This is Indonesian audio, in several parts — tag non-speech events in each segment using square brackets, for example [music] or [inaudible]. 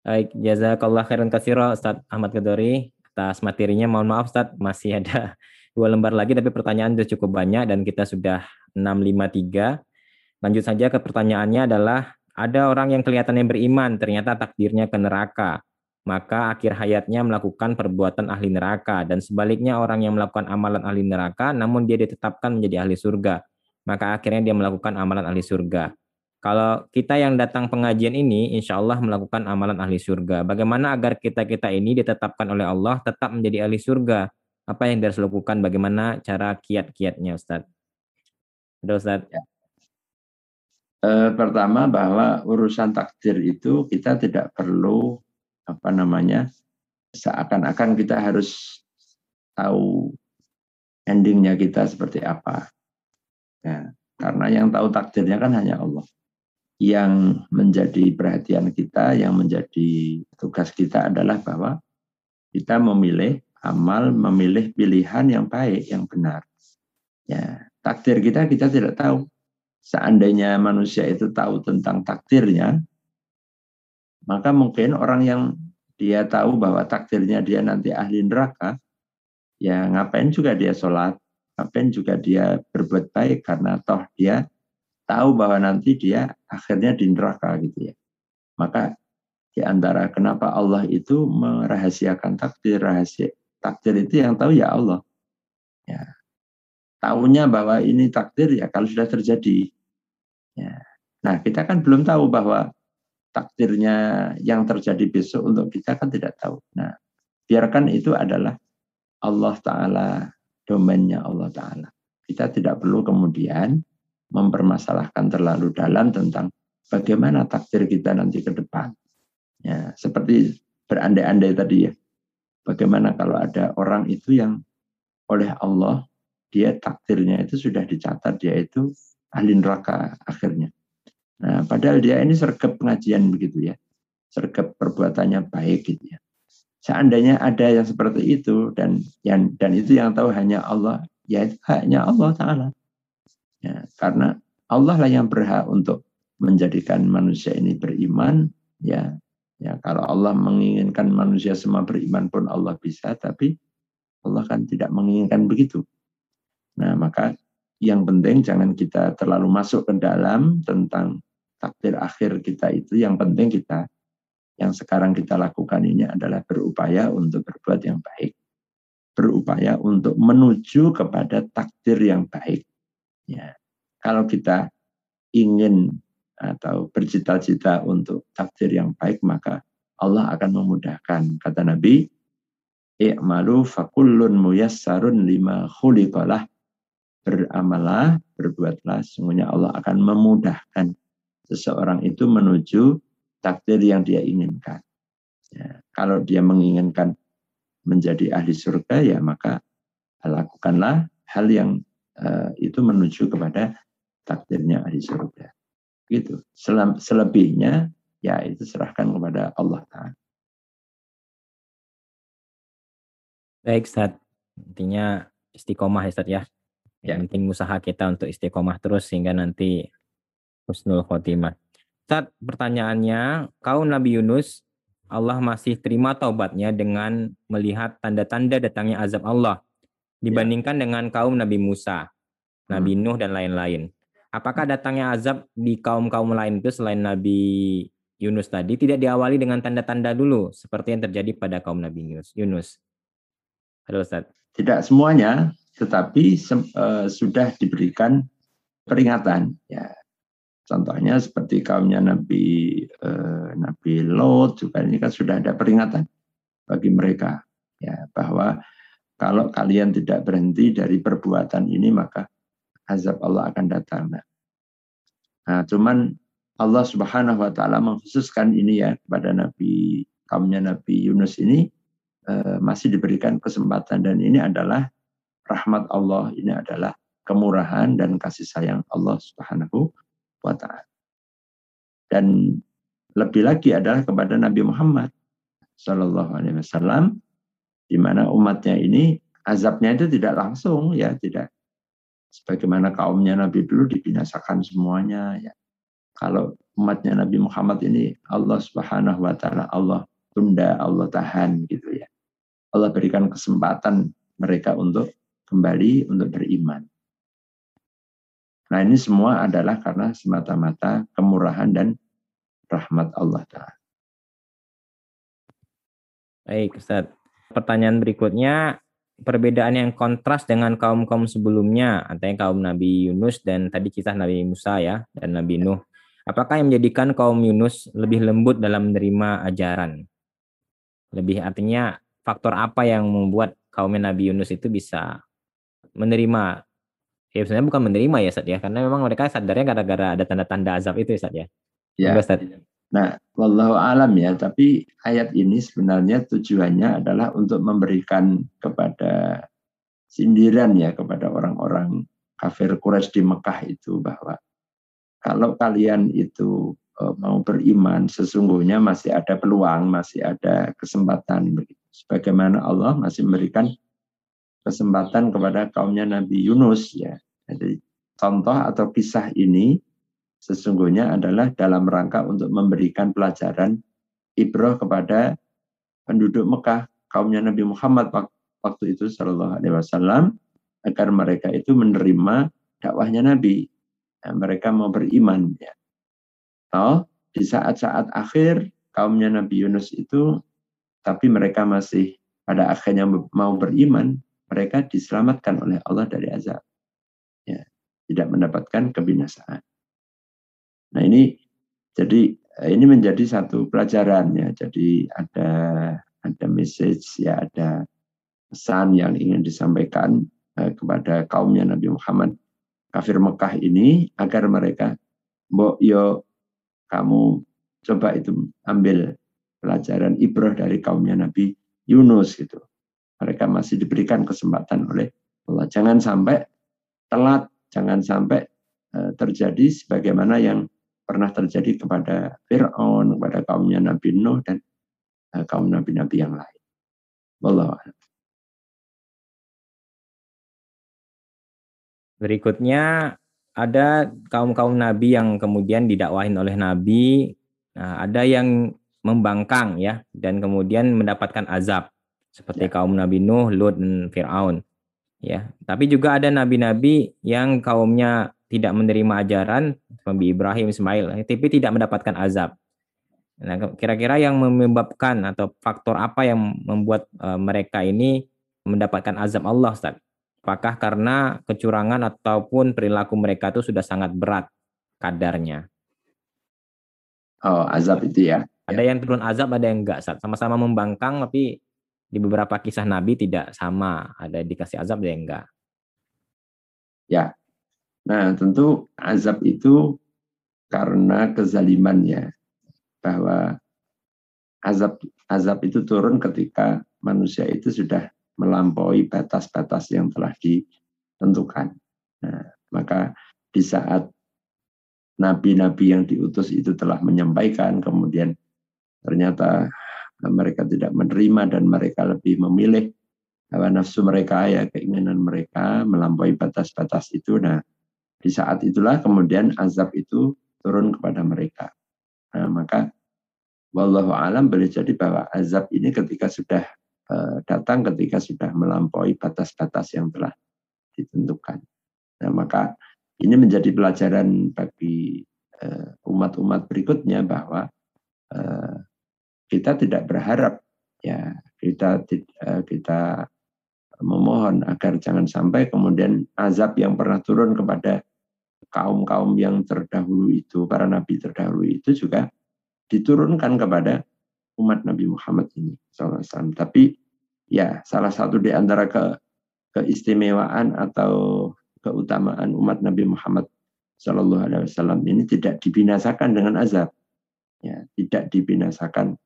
Baik, jazakallah khairan kasiro Ustaz Ahmad Kedori atas materinya. Mohon maaf Ustaz, masih ada [laughs] dua lembar lagi tapi pertanyaan sudah cukup banyak dan kita sudah 653. Lanjut saja ke pertanyaannya adalah ada orang yang kelihatannya beriman ternyata takdirnya ke neraka. Maka akhir hayatnya melakukan perbuatan ahli neraka dan sebaliknya orang yang melakukan amalan ahli neraka namun dia ditetapkan menjadi ahli surga. Maka akhirnya dia melakukan amalan ahli surga. Kalau kita yang datang pengajian ini, insya Allah melakukan amalan ahli surga. Bagaimana agar kita-kita ini ditetapkan oleh Allah tetap menjadi ahli surga? Apa yang harus lakukan? Bagaimana cara kiat-kiatnya, Ustaz? Udah, Ustaz. Ya. E, pertama bahwa urusan takdir itu kita tidak perlu apa namanya seakan-akan kita harus tahu endingnya kita seperti apa. Ya, karena yang tahu takdirnya kan hanya Allah yang menjadi perhatian kita, yang menjadi tugas kita adalah bahwa kita memilih amal, memilih pilihan yang baik, yang benar. Ya, takdir kita kita tidak tahu. Seandainya manusia itu tahu tentang takdirnya, maka mungkin orang yang dia tahu bahwa takdirnya dia nanti ahli neraka, ya ngapain juga dia sholat, ngapain juga dia berbuat baik karena toh dia tahu bahwa nanti dia akhirnya di neraka gitu ya. Maka di antara kenapa Allah itu merahasiakan takdir, rahasia takdir itu yang tahu ya Allah. Ya. Tahunya bahwa ini takdir ya kalau sudah terjadi. Ya. Nah, kita kan belum tahu bahwa takdirnya yang terjadi besok untuk kita kan tidak tahu. Nah, biarkan itu adalah Allah Ta'ala, domainnya Allah Ta'ala. Kita tidak perlu kemudian mempermasalahkan terlalu dalam tentang bagaimana takdir kita nanti ke depan. Ya, seperti berandai-andai tadi ya. Bagaimana kalau ada orang itu yang oleh Allah dia takdirnya itu sudah dicatat dia itu ahli neraka akhirnya. Nah, padahal dia ini sergap pengajian begitu ya. Sergap perbuatannya baik gitu ya. Seandainya ada yang seperti itu dan yang dan itu yang tahu hanya Allah, ya hanya Allah taala. Ya, karena Allah lah yang berhak untuk menjadikan manusia ini beriman. Ya, ya kalau Allah menginginkan manusia semua beriman pun Allah bisa, tapi Allah kan tidak menginginkan begitu. Nah, maka yang penting jangan kita terlalu masuk ke dalam tentang takdir akhir kita itu. Yang penting kita yang sekarang kita lakukan ini adalah berupaya untuk berbuat yang baik. Berupaya untuk menuju kepada takdir yang baik. Ya. Kalau kita ingin atau bercita-cita untuk takdir yang baik, maka Allah akan memudahkan. Kata Nabi, I'malu fakullun muyassarun lima khuliqalah. Beramalah, berbuatlah, sungguhnya Allah akan memudahkan seseorang itu menuju takdir yang dia inginkan. Ya, kalau dia menginginkan menjadi ahli surga, ya maka lakukanlah hal yang uh, itu menuju kepada takdirnya ahli surga. Gitu. Selebihnya ya itu serahkan kepada Allah Taala. Baik, Ustaz. Intinya istiqomah ya, Ustaz ya. Yang ya. penting usaha kita untuk istiqomah terus sehingga nanti husnul khotimah. Ustaz, pertanyaannya, kaum Nabi Yunus Allah masih terima taubatnya dengan melihat tanda-tanda datangnya azab Allah dibandingkan ya. dengan kaum Nabi Musa, Nabi hmm. Nuh dan lain-lain. Apakah datangnya azab di kaum-kaum lain itu selain Nabi Yunus tadi tidak diawali dengan tanda-tanda dulu seperti yang terjadi pada kaum Nabi Yunus? Yunus. Halo Ustaz. Tidak semuanya, tetapi uh, sudah diberikan peringatan ya. Contohnya seperti kaumnya Nabi uh, Nabi Lot juga ini kan sudah ada peringatan bagi mereka ya bahwa kalau kalian tidak berhenti dari perbuatan ini maka azab Allah akan datang. Nah, cuman Allah Subhanahu wa taala mengkhususkan ini ya kepada Nabi kaumnya Nabi Yunus ini eh, masih diberikan kesempatan dan ini adalah rahmat Allah, ini adalah kemurahan dan kasih sayang Allah Subhanahu wa taala. Dan lebih lagi adalah kepada Nabi Muhammad Shallallahu alaihi wasallam di mana umatnya ini azabnya itu tidak langsung ya, tidak sebagaimana kaumnya Nabi dulu dibinasakan semuanya ya. kalau umatnya Nabi Muhammad ini Allah Subhanahu wa taala Allah tunda, Allah tahan gitu ya. Allah berikan kesempatan mereka untuk kembali untuk beriman. Nah ini semua adalah karena semata-mata kemurahan dan rahmat Allah Ta'ala. Baik Ustaz. Pertanyaan berikutnya, perbedaan yang kontras dengan kaum-kaum sebelumnya, antara kaum Nabi Yunus dan tadi kisah Nabi Musa ya, dan Nabi Nuh. Apakah yang menjadikan kaum Yunus lebih lembut dalam menerima ajaran? Lebih artinya faktor apa yang membuat kaum Nabi Yunus itu bisa menerima ya sebenarnya bukan menerima ya Ustaz ya karena memang mereka sadarnya gara-gara ada tanda-tanda azab itu Ustaz ya. Ya. Nah, wallahu alam ya, tapi ayat ini sebenarnya tujuannya adalah untuk memberikan kepada sindiran ya kepada orang-orang kafir Quraisy di Mekah itu bahwa kalau kalian itu e, mau beriman sesungguhnya masih ada peluang, masih ada kesempatan. Sebagaimana Allah masih memberikan kesempatan kepada kaumnya Nabi Yunus ya. Jadi contoh atau kisah ini sesungguhnya adalah dalam rangka untuk memberikan pelajaran ibrah kepada penduduk Mekah kaumnya Nabi Muhammad waktu itu Shallallahu Alaihi Wasallam agar mereka itu menerima dakwahnya Nabi. Nah, mereka mau beriman ya. Oh, di saat-saat akhir kaumnya Nabi Yunus itu tapi mereka masih pada akhirnya mau beriman mereka diselamatkan oleh Allah dari azab. Ya, tidak mendapatkan kebinasaan. Nah ini jadi ini menjadi satu pelajaran ya. Jadi ada ada message ya ada pesan yang ingin disampaikan eh, kepada kaumnya Nabi Muhammad kafir Mekah ini agar mereka mbok yo kamu coba itu ambil pelajaran ibrah dari kaumnya Nabi Yunus gitu mereka masih diberikan kesempatan oleh Allah. Jangan sampai telat, jangan sampai uh, terjadi sebagaimana yang pernah terjadi kepada Fir'aun, kepada kaumnya Nabi Nuh dan uh, kaum nabi-nabi yang lain. Wallahu Berikutnya ada kaum-kaum nabi yang kemudian didakwahin oleh nabi, nah, ada yang membangkang ya dan kemudian mendapatkan azab seperti ya. kaum Nabi Nuh, Lut dan Firaun. Ya, tapi juga ada nabi-nabi yang kaumnya tidak menerima ajaran Nabi Ibrahim, Ismail, tapi tidak mendapatkan azab. Nah, kira-kira yang menyebabkan atau faktor apa yang membuat uh, mereka ini mendapatkan azab Allah, Ustaz? Apakah karena kecurangan ataupun perilaku mereka itu sudah sangat berat kadarnya? Oh, azab itu ya. Ada yang turun azab, ada yang enggak, Ustaz. Sama-sama membangkang tapi di beberapa kisah Nabi tidak sama, ada dikasih azab ada enggak. Ya, nah tentu azab itu karena kezaliman ya, bahwa azab azab itu turun ketika manusia itu sudah melampaui batas-batas yang telah ditentukan. Nah, maka di saat nabi-nabi yang diutus itu telah menyampaikan, kemudian ternyata mereka tidak menerima dan mereka lebih memilih hawa nafsu mereka ya keinginan mereka melampaui batas-batas itu nah di saat itulah kemudian azab itu turun kepada mereka. Nah, maka wallahu alam boleh jadi bahwa azab ini ketika sudah uh, datang ketika sudah melampaui batas-batas yang telah ditentukan. Nah maka ini menjadi pelajaran bagi eh, umat-umat uh, berikutnya bahwa uh, kita tidak berharap ya kita eh, kita memohon agar jangan sampai kemudian azab yang pernah turun kepada kaum-kaum yang terdahulu itu, para nabi terdahulu itu juga diturunkan kepada umat Nabi Muhammad ini SAW. Tapi ya salah satu di antara ke, keistimewaan atau keutamaan umat Nabi Muhammad Shallallahu Alaihi Wasallam ini tidak dibinasakan dengan azab, ya tidak dibinasakan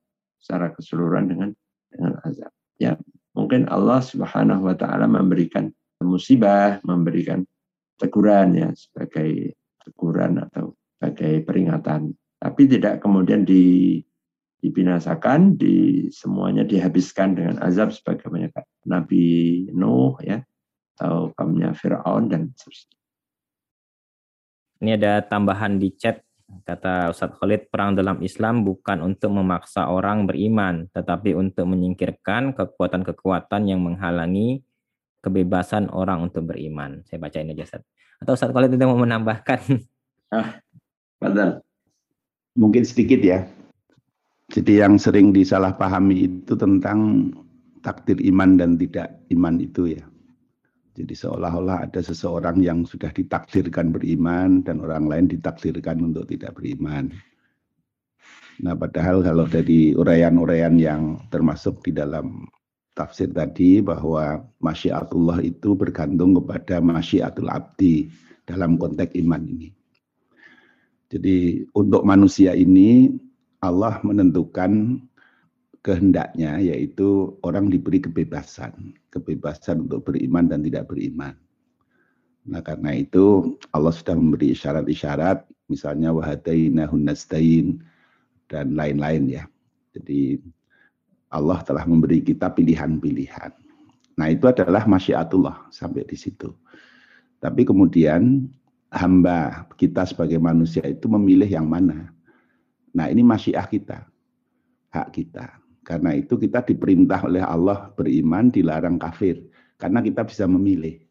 secara keseluruhan dengan dengan azab. Ya, mungkin Allah Subhanahu wa taala memberikan musibah, memberikan teguran ya sebagai teguran atau sebagai peringatan. Tapi tidak kemudian di dibinasakan, di semuanya dihabiskan dengan azab sebagaimana Nabi Nuh ya atau kaumnya Firaun dan seterusnya. Ini ada tambahan di chat Kata Ustadz Khalid, perang dalam Islam bukan untuk memaksa orang beriman, tetapi untuk menyingkirkan kekuatan-kekuatan yang menghalangi kebebasan orang untuk beriman. Saya bacain aja, Ustadz. Atau Ustadz Khalid itu mau menambahkan? [laughs] Ah, padahal. Mungkin sedikit ya. Jadi yang sering disalahpahami itu tentang takdir iman dan tidak iman itu ya. Jadi seolah-olah ada seseorang yang sudah ditakdirkan beriman dan orang lain ditakdirkan untuk tidak beriman. Nah, padahal kalau dari uraian-uraian yang termasuk di dalam tafsir tadi bahwa masyiatullah itu bergantung kepada masyiatul abdi dalam konteks iman ini. Jadi untuk manusia ini Allah menentukan kehendaknya yaitu orang diberi kebebasan, kebebasan untuk beriman dan tidak beriman. Nah karena itu Allah sudah memberi isyarat-isyarat misalnya wahadainahun nastain dan lain-lain ya. Jadi Allah telah memberi kita pilihan-pilihan. Nah itu adalah masyiatullah sampai di situ. Tapi kemudian hamba kita sebagai manusia itu memilih yang mana. Nah ini masyiah kita, hak kita. Karena itu kita diperintah oleh Allah beriman, dilarang kafir. Karena kita bisa memilih.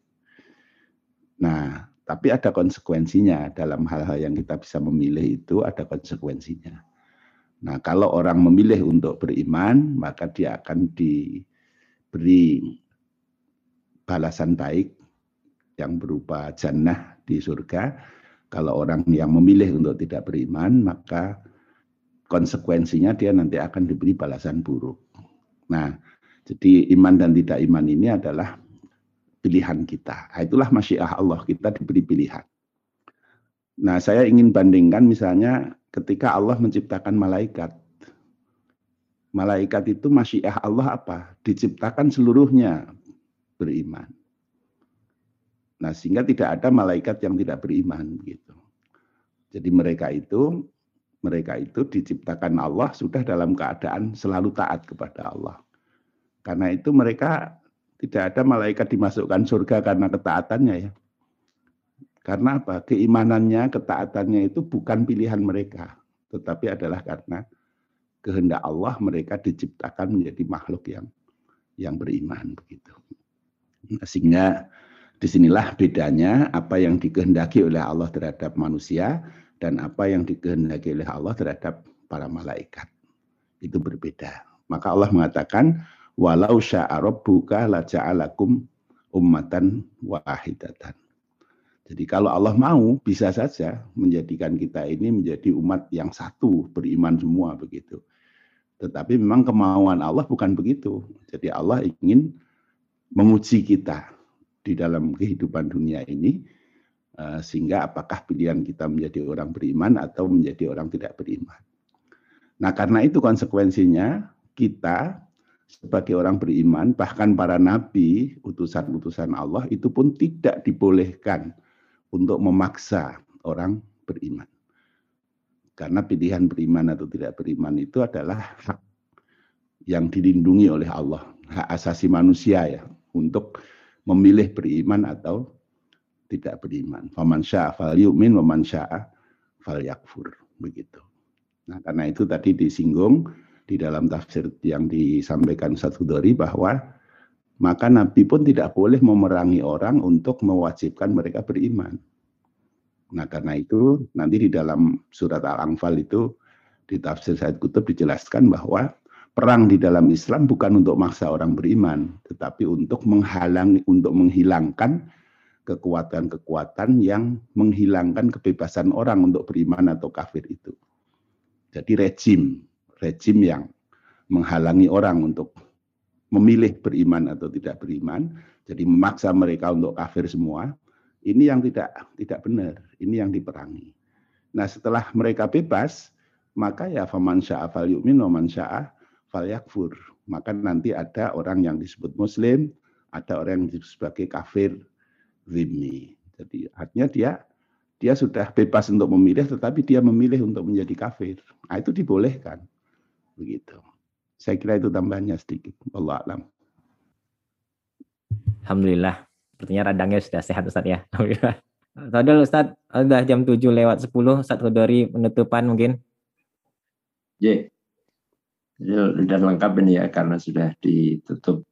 Nah, tapi ada konsekuensinya dalam hal-hal yang kita bisa memilih itu ada konsekuensinya. Nah, kalau orang memilih untuk beriman, maka dia akan diberi balasan baik yang berupa jannah di surga. Kalau orang yang memilih untuk tidak beriman, maka konsekuensinya dia nanti akan diberi balasan buruk. Nah, jadi iman dan tidak iman ini adalah pilihan kita. Nah, itulah masyiah Allah, kita diberi pilihan. Nah, saya ingin bandingkan misalnya ketika Allah menciptakan malaikat. Malaikat itu masyiah Allah apa? Diciptakan seluruhnya beriman. Nah, sehingga tidak ada malaikat yang tidak beriman gitu. Jadi mereka itu mereka itu diciptakan Allah sudah dalam keadaan selalu taat kepada Allah. Karena itu mereka tidak ada malaikat dimasukkan surga karena ketaatannya ya. Karena apa? Keimanannya, ketaatannya itu bukan pilihan mereka, tetapi adalah karena kehendak Allah mereka diciptakan menjadi makhluk yang yang beriman begitu. Sehingga di sinilah bedanya apa yang dikehendaki oleh Allah terhadap manusia dan apa yang dikehendaki oleh Allah terhadap para malaikat. Itu berbeda. Maka Allah mengatakan, walau sya'a rabbuka la ja'alakum ummatan wahidatan. Jadi kalau Allah mau bisa saja menjadikan kita ini menjadi umat yang satu, beriman semua begitu. Tetapi memang kemauan Allah bukan begitu. Jadi Allah ingin menguji kita di dalam kehidupan dunia ini Eh, sehingga apakah pilihan kita menjadi orang beriman atau menjadi orang tidak beriman. Nah, karena itu konsekuensinya kita sebagai orang beriman, bahkan para nabi, utusan-utusan Allah itu pun tidak dibolehkan untuk memaksa orang beriman. Karena pilihan beriman atau tidak beriman itu adalah hak yang dilindungi oleh Allah, hak asasi manusia ya, untuk memilih beriman atau tidak beriman. Faman sya'a fal yu'min, waman sya'a fal yakfur. Begitu. Nah, karena itu tadi disinggung di dalam tafsir yang disampaikan Ustaz Hudori bahwa maka Nabi pun tidak boleh memerangi orang untuk mewajibkan mereka beriman. Nah, karena itu nanti di dalam surat Al-Anfal itu di tafsir Said Kutub dijelaskan bahwa perang di dalam Islam bukan untuk maksa orang beriman, tetapi untuk menghalangi, untuk menghilangkan kekuatan-kekuatan yang menghilangkan kebebasan orang untuk beriman atau kafir itu. Jadi rejim, rejim yang menghalangi orang untuk memilih beriman atau tidak beriman, jadi memaksa mereka untuk kafir semua, ini yang tidak tidak benar, ini yang diperangi. Nah, setelah mereka bebas, maka ya faman sya'a fal yu'min wa man sya'a fal yakfur. Maka nanti ada orang yang disebut muslim, ada orang yang disebut sebagai kafir zimmi. Jadi artinya dia dia sudah bebas untuk memilih tetapi dia memilih untuk menjadi kafir. Nah, itu dibolehkan. Begitu. Saya kira itu tambahannya sedikit. Allah alam. Alhamdulillah. Sepertinya radangnya sudah sehat Ustaz ya. Alhamdulillah. Tadul Ustaz, udah jam 7 lewat 10, Ustaz Kudori penutupan mungkin. J. Sudah lengkap ini ya, karena sudah ditutup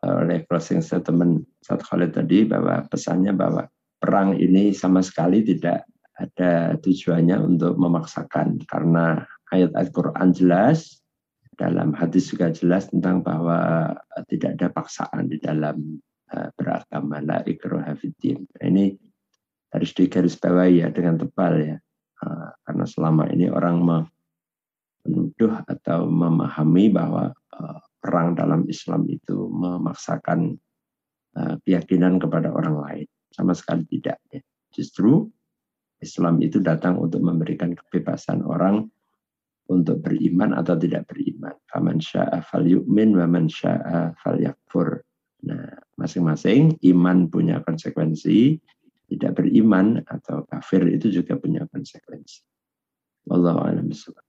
oleh closing statement Ustaz Khalid tadi, bahwa pesannya bahwa perang ini sama sekali tidak ada tujuannya untuk memaksakan, karena ayat Al-Quran jelas, dalam hadis juga jelas tentang bahwa tidak ada paksaan di dalam uh, beragama la ikroha Ini harus digarisbawahi ya dengan tebal ya. Ah, karena selama ini orang menuduh atau memahami bahwa ah, perang dalam Islam itu memaksakan keyakinan kepada orang lain. Sama sekali tidak. Ya. Justru Islam itu datang untuk memberikan kebebasan orang untuk beriman atau tidak beriman. Faman sya'a fal yu'min wa man sya'a fal yakfur. Nah, masing-masing iman punya konsekuensi, tidak beriman atau kafir itu juga punya konsekuensi. Wallahu a'lam bishawab.